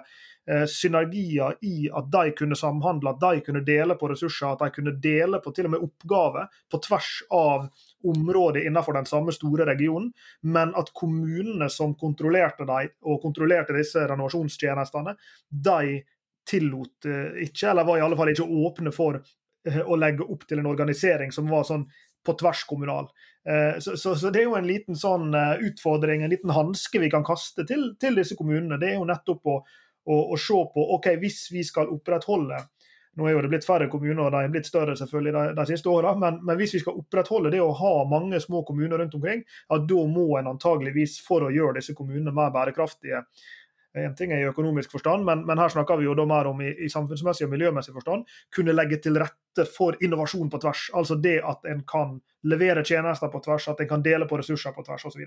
synergier i at de kunne samhandle, at de kunne dele på ressurser, at de kunne dele på til og med oppgaver på tvers av områder innenfor den samme store regionen, men at kommunene som kontrollerte dem, og kontrollerte disse renovasjonstjenestene, de tillot eh, ikke, eller var i alle fall ikke åpne for eh, å legge opp til en organisering som var sånn på tvers kommunal. Eh, så, så, så, det er jo en liten sånn utfordring, en liten hanske vi kan kaste til, til disse kommunene. Det er jo nettopp å og, og, se på ok, hvis vi skal opprettholde nå er jo det blitt færre kommuner, og de er blitt større selvfølgelig de, de siste åra, men, men, hvis vi skal opprettholde det å ha mange små kommuner rundt omkring, ja, da må en antageligvis, for å gjøre disse kommunene mer bærekraftige en ting er i økonomisk forstand, men, men her snakker vi jo da mer om i, i, samfunnsmessig og miljømessig forstand, kunne legge til rette for innovasjon på tvers. Altså det at en kan levere tjenester på tvers, at en kan dele på ressurser på tvers osv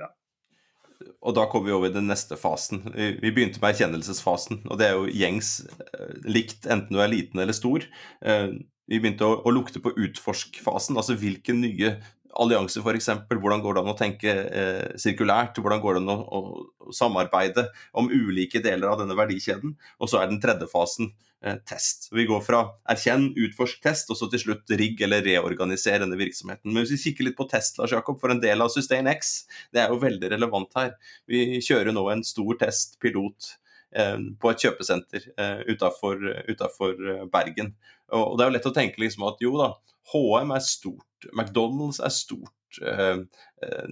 og da kommer vi over i den neste fasen. Vi begynte med erkjennelsesfasen, og det er jo gjengs eh, likt enten du er liten eller stor. Eh, vi begynte å, å lukte på utforskfasen, altså hvilke nye allianser f.eks. Hvordan går det an å tenke eh, sirkulært? Hvordan går det an å, å, samarbeide om ulike deler av denne verdikjeden? Og så er den tredje fasen eh, test. Vi går fra erkjenn, utforsk, test, og så til slutt rigg eller reorganisere denne virksomheten. Men hvis vi kikker litt på test, Lars Jakob, for en del av Sustain X, det er jo veldig relevant her. Vi kjører nå en stor test, pilot, eh, på et kjøpesenter eh, utafor eh, Bergen. Og det er jo lett å tenke liksom at jo da, HM er stort, McDonald's er stort. Eh, eh,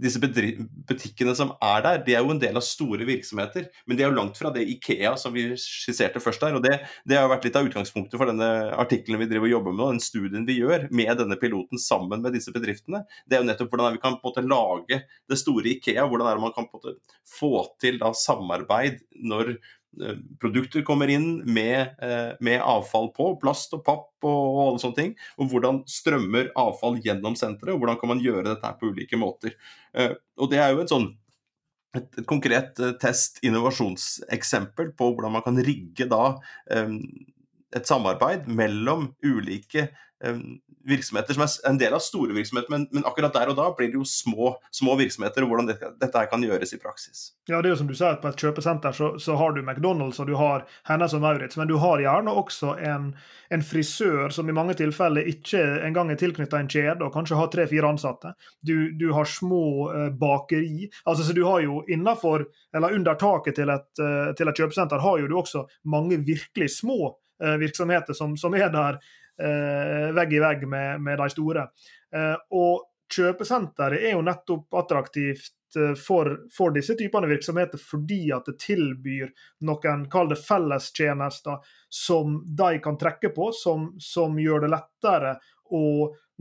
disse butikkene som er der, de er jo en del av store virksomheter. Men de er jo langt fra det Ikea som vi skisserte først der. og Det, det har vært litt av utgangspunktet for denne artikkelen vi driver og jobber med, og den studien vi gjør med denne piloten sammen med disse bedriftene. Det er jo nettopp hvordan vi kan på en måte lage det store Ikea. Hvordan er det man kan på en måte få til da samarbeid når produkter kommer inn med, eh, med, avfall på, plast og papp og, alle sånne ting. Og hvordan strømmer avfall gjennom senteret, og hvordan kan man gjøre dette på ulike måter. Eh, og det er jo et sånn et, et konkret test innovasjonseksempel på hvordan man kan rigge da et samarbeid mellom ulike virksomheter som er en del av store virksomheter, men, men, akkurat der og da blir det jo små, små virksomheter, og hvordan dette, dette, her kan gjøres i praksis. Ja, det er jo som du sier, På et kjøpesenter så, så har du McDonald's og du har Hennes og Maurits, men du har gjerne også en, en frisør som i mange tilfeller ikke engang er tilknyttet en kjede, og kanskje har tre-fire ansatte. Du, du, har små uh, bakeri. altså så du har jo innenfor, eller Under taket til et, uh, til et kjøpesenter har jo du også mange virkelig små virksomheter som, som er der Eh, vegg i vegg med, med de store. Eh, og kjøpesenteret er jo nettopp attraktivt eh, for, for, disse typene virksomheter fordi at det tilbyr noen kall det fellestjenester som de kan trekke på, som, som gjør det lettere å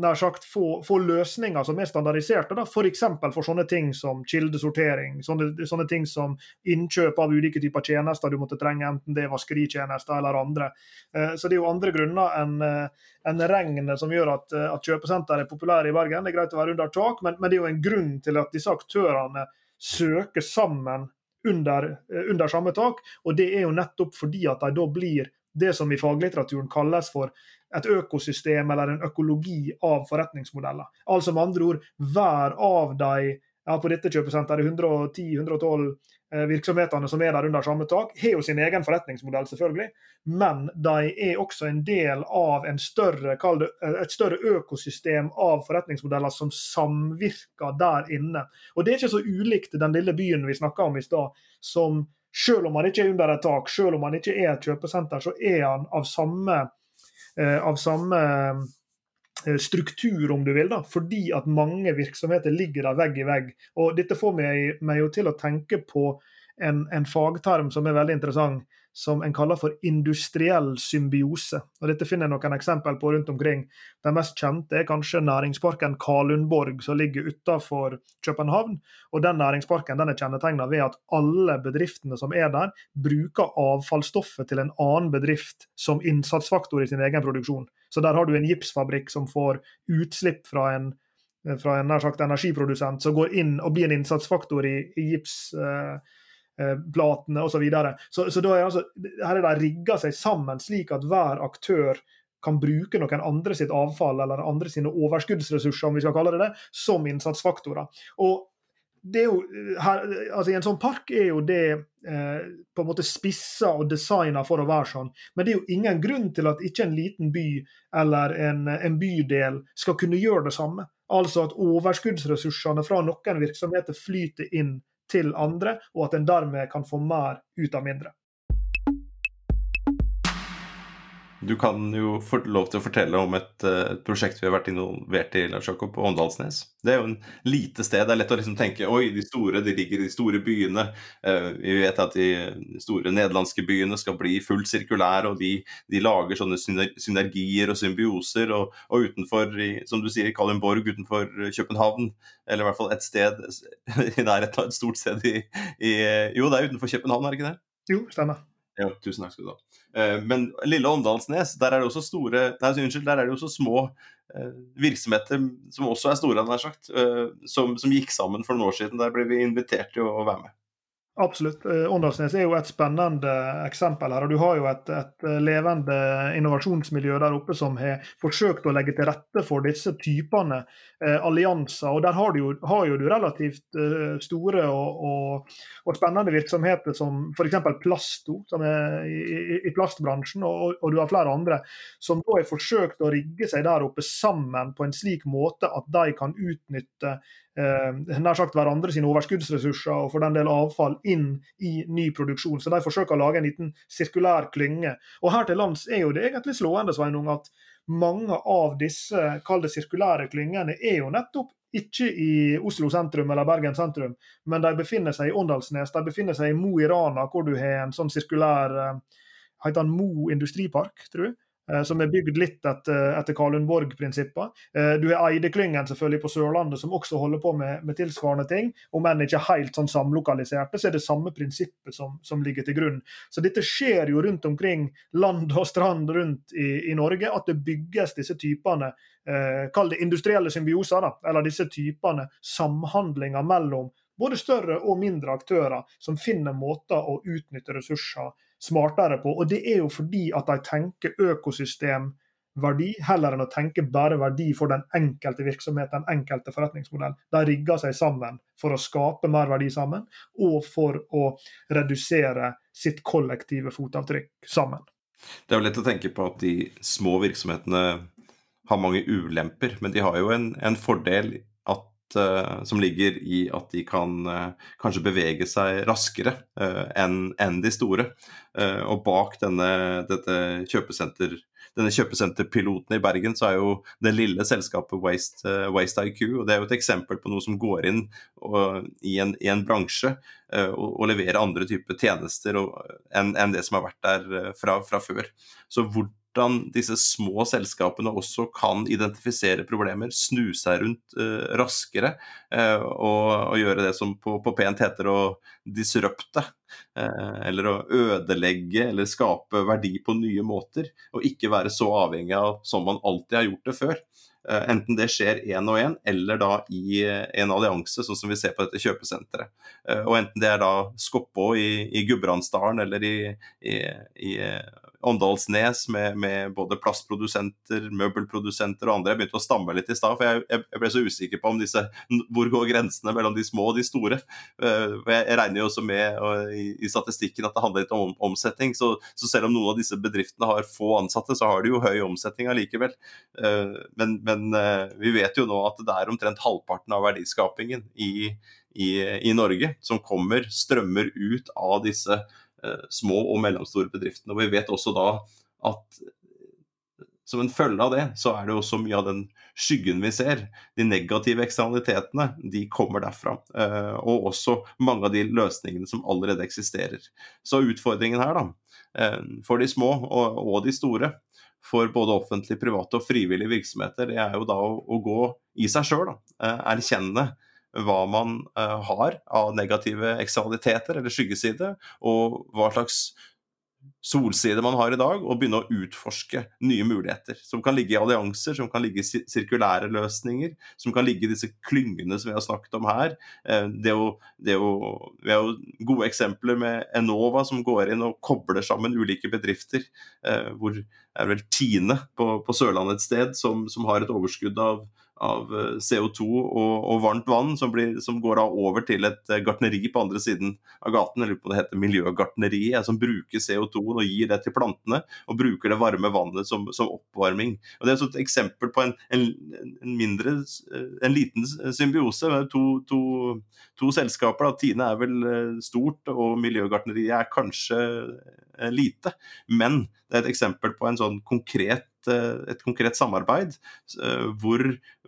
nær sagt få, få, løsninger som er standardiserte, da, f.eks. For, for sånne ting som kildesortering, sånne, sånne, ting som innkjøp av ulike typer tjenester du måtte trenge, enten det er vaskeritjenester eller andre. Eh, så det er jo andre grunner enn eh, en regnet som gjør at, eh, at kjøpesenter er populære i Bergen. Det er greit å være under tak, men, men det er jo en grunn til at disse aktørene søker sammen under, eh, under samme tak, og det er jo nettopp fordi at de da blir det som i faglitteraturen kalles for et økosystem eller en økologi av forretningsmodeller. Altså med andre ord, hver av de ja, på dette kjøpesenteret 110-112 eh, virksomhetene som er der under samme tak, har jo sin egen forretningsmodell, selvfølgelig, men de er også en del av en større, eh, et større økosystem av forretningsmodeller som samvirker der inne. Og Det er ikke så ulikt den lille byen vi snakka om i stad, som selv om man ikke er under et tak, selv om man ikke er et kjøpesenter, så er han av samme av samme eh, struktur, om du vil, da, fordi at mange virksomheter ligger der vegg i vegg. Og Dette får meg, meg jo til å tenke på en, en, fagterm som er veldig interessant, som en kaller for industriell symbiose. Og Dette finner jeg noen eksempel på rundt omkring. Den mest kjente er kanskje næringsparken Kalundborg, som ligger utenfor København. Og Den næringsparken den er kjennetegna ved at alle bedriftene som er der, bruker avfallsstoffet til en annen bedrift som innsatsfaktor i sin egen produksjon. Så Der har du en gipsfabrikk som får utslipp fra en fra en nær sagt energiprodusent som går inn og blir en innsatsfaktor i, i gips. Eh, platene osv. Så, videre. så Så da er altså, her er det rigga seg sammen slik at hver aktør kan bruke noen andre sitt avfall eller andre sine overskuddsressurser om vi skal kalle det det, som innsatsfaktorer. Og det er jo, her, altså I en sånn park er jo det eh, på en måte spissa og designa for å være sånn, men det er jo ingen grunn til at ikke en liten by eller en, en bydel skal kunne gjøre det samme. Altså at overskuddsressursene fra noen virksomheter flyter inn til andre, og at en dermed kan få mer ut av mindre. Du kan jo få lov til å fortelle om et, eh, et prosjekt vi har vært involvert i Lars Jakob, på Åndalsnes. Det er jo en lite sted. Det er lett å liksom tenke oi, de store de ligger i de store byene. Uh, vi vet at de store nederlandske byene skal bli fullt sirkulære, og de, de lager sånne synergier og symbioser. Og, og utenfor, i, som du sier, Kalundborg utenfor København, eller i hvert fall et sted [LAUGHS] i nærheten av et stort sted i, i Jo, det er utenfor København, er det ikke det? Jo, stemmer. Ja, tusen takk skal du ha. Eh, men lille Åndalsnes, der er det også store Nei, unnskyld, der er det også små eh, virksomheter som også er store, nær sagt, eh, som, som, gikk sammen for noen år siden. Der ble vi invitert til å være med. Absolutt. Eh, Åndalsnes er jo et spennende eksempel her. og Du har jo et, et, levende innovasjonsmiljø der oppe som har forsøkt å legge til rette for disse typene eh, allianser. og Der har du har jo du relativt eh, store og, og, og, spennende virksomheter som f.eks. Plasto, som er i, i plastbransjen, og, og, du har flere andre, som da har forsøkt å rigge seg der oppe sammen på en slik måte at de kan utnytte eh, nær sagt hverandre sine overskuddsressurser og for den del avfall inn i ny produksjon. Så de forsøker å lage en liten sirkulær klynge. Og her til lands er jo det egentlig slående Sveinung, at mange av disse kall det sirkulære klyngene er jo nettopp ikke i Oslo sentrum eller Bergen sentrum, men de befinner seg i Åndalsnes, de befinner seg i Mo i Rana, hvor du har en sånn sirkulær eh, heter den Mo industripark, tror jeg. Eh, som er bygd litt etter, etter Kalundborg-prinsipper. Eh, du har Eideklyngen selvfølgelig på Sørlandet, som også holder på med, med tilsvarende ting. Om enn ikke helt sånn samlokaliserte, så er det samme prinsippet som, som, ligger til grunn. Så dette skjer jo rundt omkring land og strand rundt i, i Norge, at det bygges disse typene eh, Kall det industrielle symbioser, da, eller disse typene samhandlinger mellom både større og mindre aktører som finner måter å utnytte ressurser smartere på. Og det er jo fordi at de tenker økosystemverdi heller enn å tenke bare verdi for den enkelte virksomhet, den enkelte forretningsmodell. De rigger seg sammen for å skape mer verdi sammen, og for å redusere sitt kollektive fotavtrykk sammen. Det er jo lett å tenke på at de små virksomhetene har mange ulemper, men de har jo en, en fordel som ligger i at de kan uh, kanskje bevege seg raskere uh, enn en de store. og bak denne, dette kjøpesenter, denne kjøpesenterpiloten i Bergen, så er jo det lille selskapet Waste, Waste IQ. og Det er jo et eksempel på noe som går inn og, i, en, i, en, bransje og, og leverer andre typer tjenester enn en det som har vært der fra, fra før. Så hvor, hvordan disse små selskapene også kan identifisere problemer, snu seg rundt uh, raskere uh, og, og, gjøre det som på, på pent heter å disrupte. Uh, eller å ødelegge eller skape verdi på nye måter. Og ikke være så avhengig av som man alltid har gjort det før. Enten det skjer én og én, eller da i en allianse, sånn som vi ser på dette kjøpesenteret. Og enten det er da Skoppå i, i Gudbrandsdalen eller i, i, i Åndalsnes med, med, både plastprodusenter, møbelprodusenter og andre. Jeg begynte å stamme litt i stad, for jeg, jeg, ble så usikker på om disse, hvor går grensene mellom de små og de store. Uh, jeg regner jo også med og i, i, statistikken at det handler litt om omsetning. Så, så, selv om noen av disse bedriftene har få ansatte, så har de jo høy omsetning allikevel. Uh, men, men vi vet jo nå at det er omtrent halvparten av verdiskapingen i, i, i Norge som kommer, strømmer ut av disse Eh, små og mellomstore bedriftene. Og Vi vet også da at som en følge av det, så er det også mye av den skyggen vi ser, de negative eksternalitetene, de kommer derfra. Eh, og også mange av de løsningene som allerede eksisterer. Så utfordringen her, da, eh, for de små og, de store, for både offentlige, private og frivillige virksomheter, det er jo da å gå i seg sjøl. Erkjenne hva man uh, har av negative eksternaliteter eller skyggeside, og hva slags solside man har i dag, og begynne å utforske nye muligheter. Som kan ligge i allianser, som kan ligge i sirkulære løsninger, som kan ligge i disse klyngene som vi har snakket om her. Eh, det jo, det jo, vi har jo gode eksempler med Enova som går inn og kobler sammen ulike bedrifter. Eh, hvor er vel Tine på, på Sørlandet et sted som, som har et overskudd av av eh, CO2 og, og varmt vann, som, blir, som, går da over til et eh, gartneri på andre siden av gaten. eller på det heter miljøgartneri, som bruker CO2 og gir det til plantene. Og bruker det varme vannet som, som oppvarming. Og Det er et eksempel på en, en, en, mindre, eh, en liten symbiose. To, to, to selskaper. Da. Tine er vel stort, og miljøgartneriet er kanskje lite. Men det er et eksempel på en sånn konkret Eh, et konkret samarbeid eh, hvor,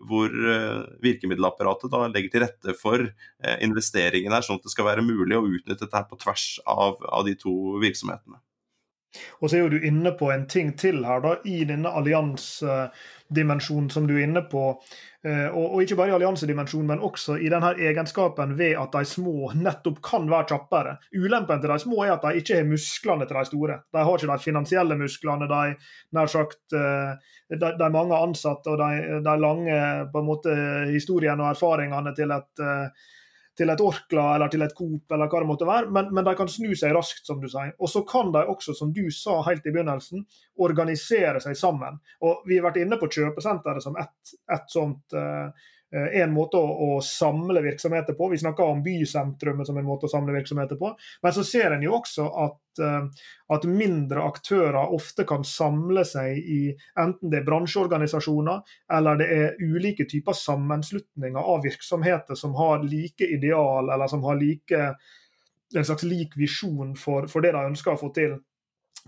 hvor eh, virkemiddelapparatet da legger til rette for investeringen her, sånn at det skal være mulig å utnytte dette her på tvers av, av de to virksomhetene. Og så er jo du inne på en ting til her, da, i denne alliansedimensjonen som du er inne på. Eh, og, ikke bare i alliansedimensjonen, men også i denne egenskapen ved at de små nettopp kan være kjappere. Ulempen til de små er at de ikke har musklene til de store. De har ikke de finansielle musklene, de nær sagt eh, de, de mange ansatte og de, de lange på en måte historiene og erfaringene til et eh, til et Orkla eller til et Coop eller hva det måtte være, men, men, de kan snu seg raskt, som du sier. Og så kan de også, som du sa helt i begynnelsen, organisere seg sammen. Og Vi har vært inne på kjøpesenteret som ett et sånt uh, en måte å, å, samle virksomheter på. Vi snakker om bysentrumet som en måte å samle virksomheter på. Men så ser en jo også at, eh, at, mindre aktører ofte kan samle seg i enten det er bransjeorganisasjoner eller det er ulike typer sammenslutninger av virksomheter som har like ideal eller som har like, en slags lik visjon for, for det de ønsker å få til.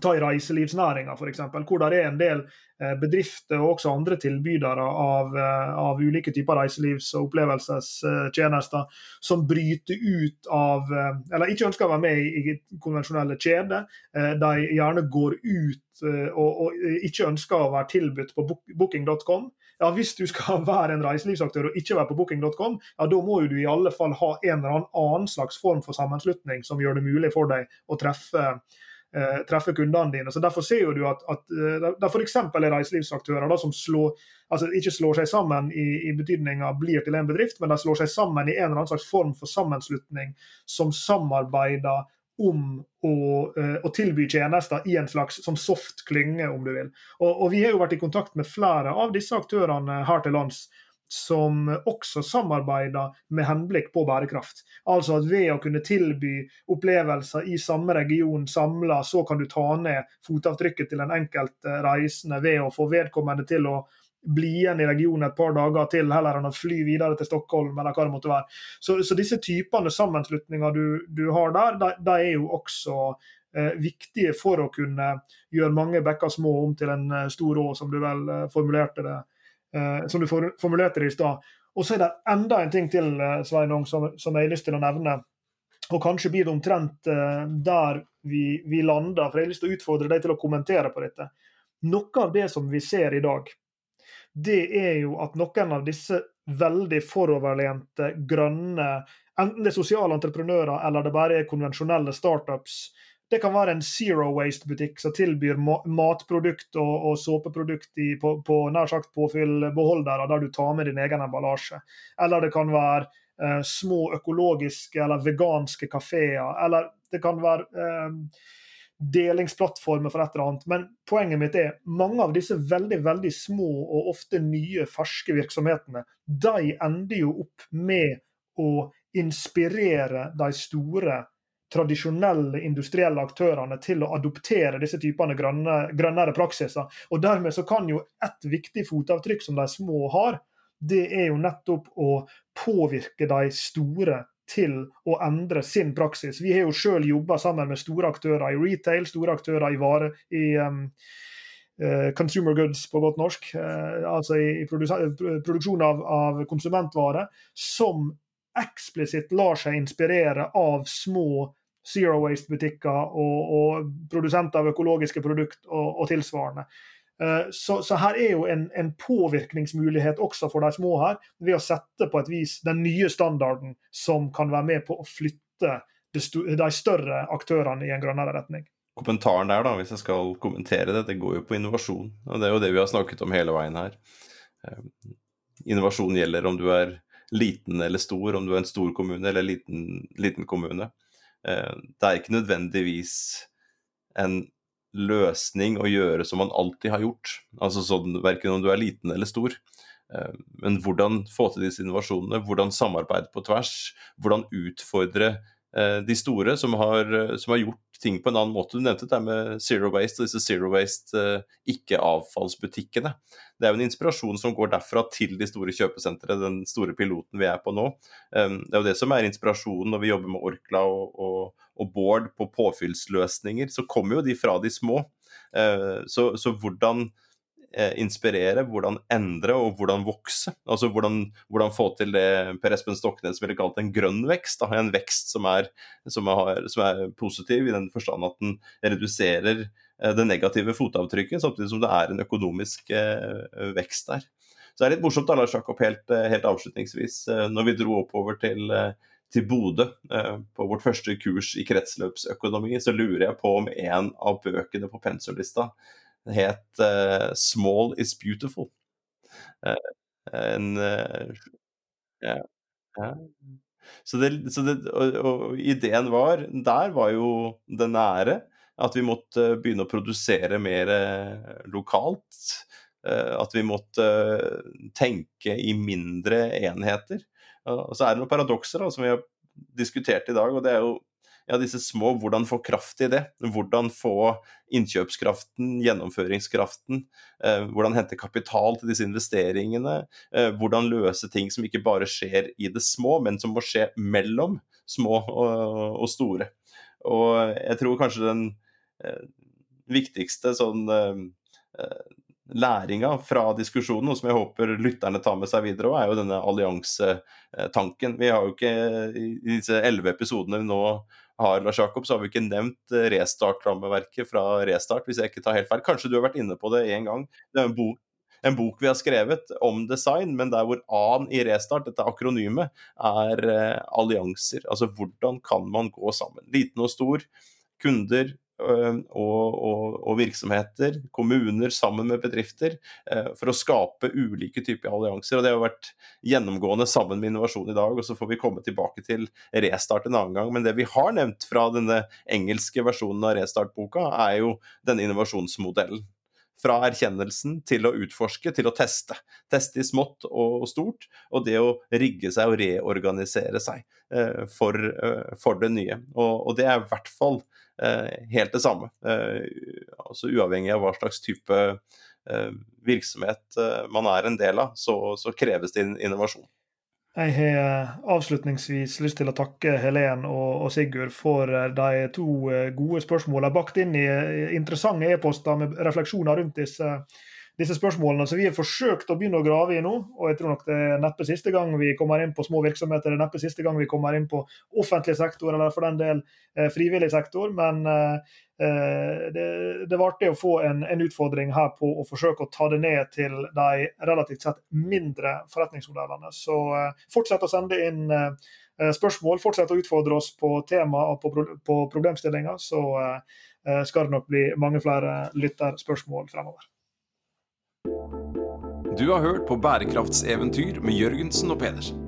Ta i reiselivsnæringa f.eks., hvor det er en del eh, bedrifter og også andre tilbydere av, eh, av ulike typer reiselivs- og opplevelsestjenester som bryter ut av Eller ikke ønsker å være med i, konvensjonelle kjeder. De gjerne går ut og, og ikke ønsker å være tilbudt på booking.com. Ja, Hvis du skal [LAUGHS] være en reiselivsaktør og ikke være på booking.com, ja, da må du i alle fall ha en eller annen slags form for sammenslutning som gjør det mulig for deg å treffe eh, treffe kundene dine. Så Derfor ser du at, at der f.eks. er reiselivsaktører da, som slår, altså ikke slår seg sammen i, i betydninga blir til en bedrift, men de slår seg sammen i en eller annen slags form for sammenslutning som samarbeider om å, å, tilby tjenester i en slags som soft klynge, om du vil. Og, og, Vi har jo vært i kontakt med flere av disse aktørene her til lands som også samarbeider med henblikk på bærekraft. Altså at ved å kunne tilby opplevelser i samme region samla, så kan du ta ned fotavtrykket til en enkelt eh, reisende ved å få vedkommende til å bli igjen i regionen et par dager til, heller enn å fly videre til Stockholm, eller hva det måtte være. Så, så disse typene sammenslutninger du, du har der, de, de, er jo også eh, viktige for å kunne gjøre mange bekker små om til en eh, stor å, som du vel eh, formulerte det som du formulerte det i stad. Og så er det enda en ting til eh, Sveinung, som, som, jeg har lyst til å nevne. Og kanskje blir det omtrent eh, der vi, vi, lander, for jeg har lyst til å utfordre deg til å kommentere på dette. Noe av det som vi ser i dag, det er jo at noen av disse veldig foroverlente, grønne, enten det er sosiale entreprenører eller det bare er konvensjonelle startups, det kan være en zero waste-butikk som tilbyr matprodukt og, og såpeprodukt i, på, på nær sagt påfyllbeholdere der du tar med din egen emballasje. Eller det kan være eh, små økologiske eller veganske kafeer. Eller det kan være eh, delingsplattformer for et eller annet. Men poenget mitt er mange av disse veldig veldig små og ofte nye, ferske virksomhetene de ender jo opp med å inspirere de store tradisjonelle industrielle aktørene til å adoptere disse typene grønne, grønnere praksiser. Og Dermed så kan jo et viktig fotavtrykk som de små har, det er jo nettopp å påvirke de store til å endre sin praksis. Vi har jo sjøl jobba sammen med store aktører i retail, store aktører i, vare, i um, uh, consumer goods på godt norsk, uh, altså i, i produksjon av, av konsumentvarer, som eksplisitt lar seg inspirere av små zero waste-butikker og, og, produsenter av økologiske produkter og, og tilsvarende. Eh, så, så, her er jo en, en, påvirkningsmulighet også for de små her, ved å sette på et vis den nye standarden som kan være med på å flytte de større aktørene i en grønnere retning. Kommentaren der, da, hvis jeg skal kommentere det, det går jo på innovasjon. Og det er jo det vi har snakket om hele veien her. Eh, innovasjon gjelder om du er liten eller stor, om du er en stor kommune eller liten, liten kommune. Eh, det er ikke nødvendigvis en løsning å gjøre som man alltid har gjort. Altså sånn, Verken om du er liten eller stor. Eh, men hvordan få til disse innovasjonene, hvordan samarbeide på tvers, hvordan utfordre eh, de store som har, som har, gjort ting på en annen måte. Du nevnte det med Zero Waste og disse Zero Waste ikke-avfallsbutikkene. Det er jo en inspirasjon som går derfra til de store kjøpesentrene, den store piloten vi er på nå. Det er jo det som er inspirasjonen når vi jobber med Orkla og, og, og Bård på påfyllsløsninger. Så kommer jo de fra de små. Eh, så, så hvordan eh, inspirere, hvordan endre og hvordan vokse. Altså hvordan, hvordan få til det Per Espen Stoknes ville kalt en grønn vekst. Da. En vekst som er, som, er, som er, positiv i den forstand at den reduserer Eh, det negative fotavtrykket, samtidig som det er en økonomisk eh, vekst der. Så det er litt morsomt da, Lars Jakob, helt, eh, helt avslutningsvis. Når vi dro oppover til, til Bodø på vårt første kurs i kretsløpsøkonomi, så lurer jeg på om en av bøkene på pensumlista het 'Small is beautiful'. En ja, ja. Så, det, så det, og, og ideen var Der var jo det nære. At vi måtte begynne å produsere mer eh, lokalt. Eh, at vi måtte eh, tenke i mindre enheter. Og så er det noen paradokser da, som vi har diskutert i dag. og det er jo ja, disse små, hvordan få kraft i det? Hvordan få innkjøpskraften, gjennomføringskraften? Eh, hvordan hente kapital til disse investeringene? Eh, hvordan løse ting som ikke bare skjer i det små, men som må skje mellom små og, og store. Og jeg tror kanskje den Eh, viktigste sånn eh, eh, læringa fra diskusjonen, og som jeg håper lytterne tar med seg videre, er jo denne alliansetanken. Vi har jo ikke i disse elleve episodene vi nå har, Lars Jakob, så har vi ikke nevnt restart-rammeverket fra Restart, hvis jeg ikke tar helt feil. Kanskje du har vært inne på det én gang. Det er en bok, en bok vi har skrevet om design, men der hvor A-en i Restart, dette akronymet, er allianser. Altså hvordan kan man gå sammen? Liten og stor, kunder, og, og, og, virksomheter, kommuner sammen med bedrifter, for å skape ulike typer allianser. og Det har vært gjennomgående sammen med innovasjon i dag, og så får vi komme tilbake til Restart en annen gang. Men det vi har nevnt fra denne engelske versjonen av Restart-boka, er jo denne innovasjonsmodellen fra erkjennelsen til å utforske, til å teste. Teste i smått og stort, og det å rigge seg og reorganisere seg eh, for, eh, for, det nye. Og, og, det er i hvert fall eh, helt det samme. Altså Uavhengig av hva slags type virksomhet man er en del av, så, så kreves det innovasjon. Jeg har avslutningsvis lyst til å takke Helen og, Sigurd for eh, de to eh, gode spørsmålene bakt inn i eh, interessante e-poster med refleksjoner rundt disse, disse spørsmålene. Så vi har forsøkt å begynne å grave i nå, og jeg tror nok det er neppe siste gang vi kommer inn på små virksomheter. Det er neppe siste gang vi kommer inn på offentlig sektor, eller for den del frivillig sektor. men Eh, det, det var artig å få en, en, utfordring her på å forsøke å ta det ned til de relativt sett mindre forretningsmodellene. Så eh, fortsett å sende inn eh, spørsmål, fortsett å utfordre oss på tema og på, på problemstillinger, så skal det nok bli mange flere lytterspørsmål fremover. Du har hørt på Bærekraftseventyr med Jørgensen og Pedersen.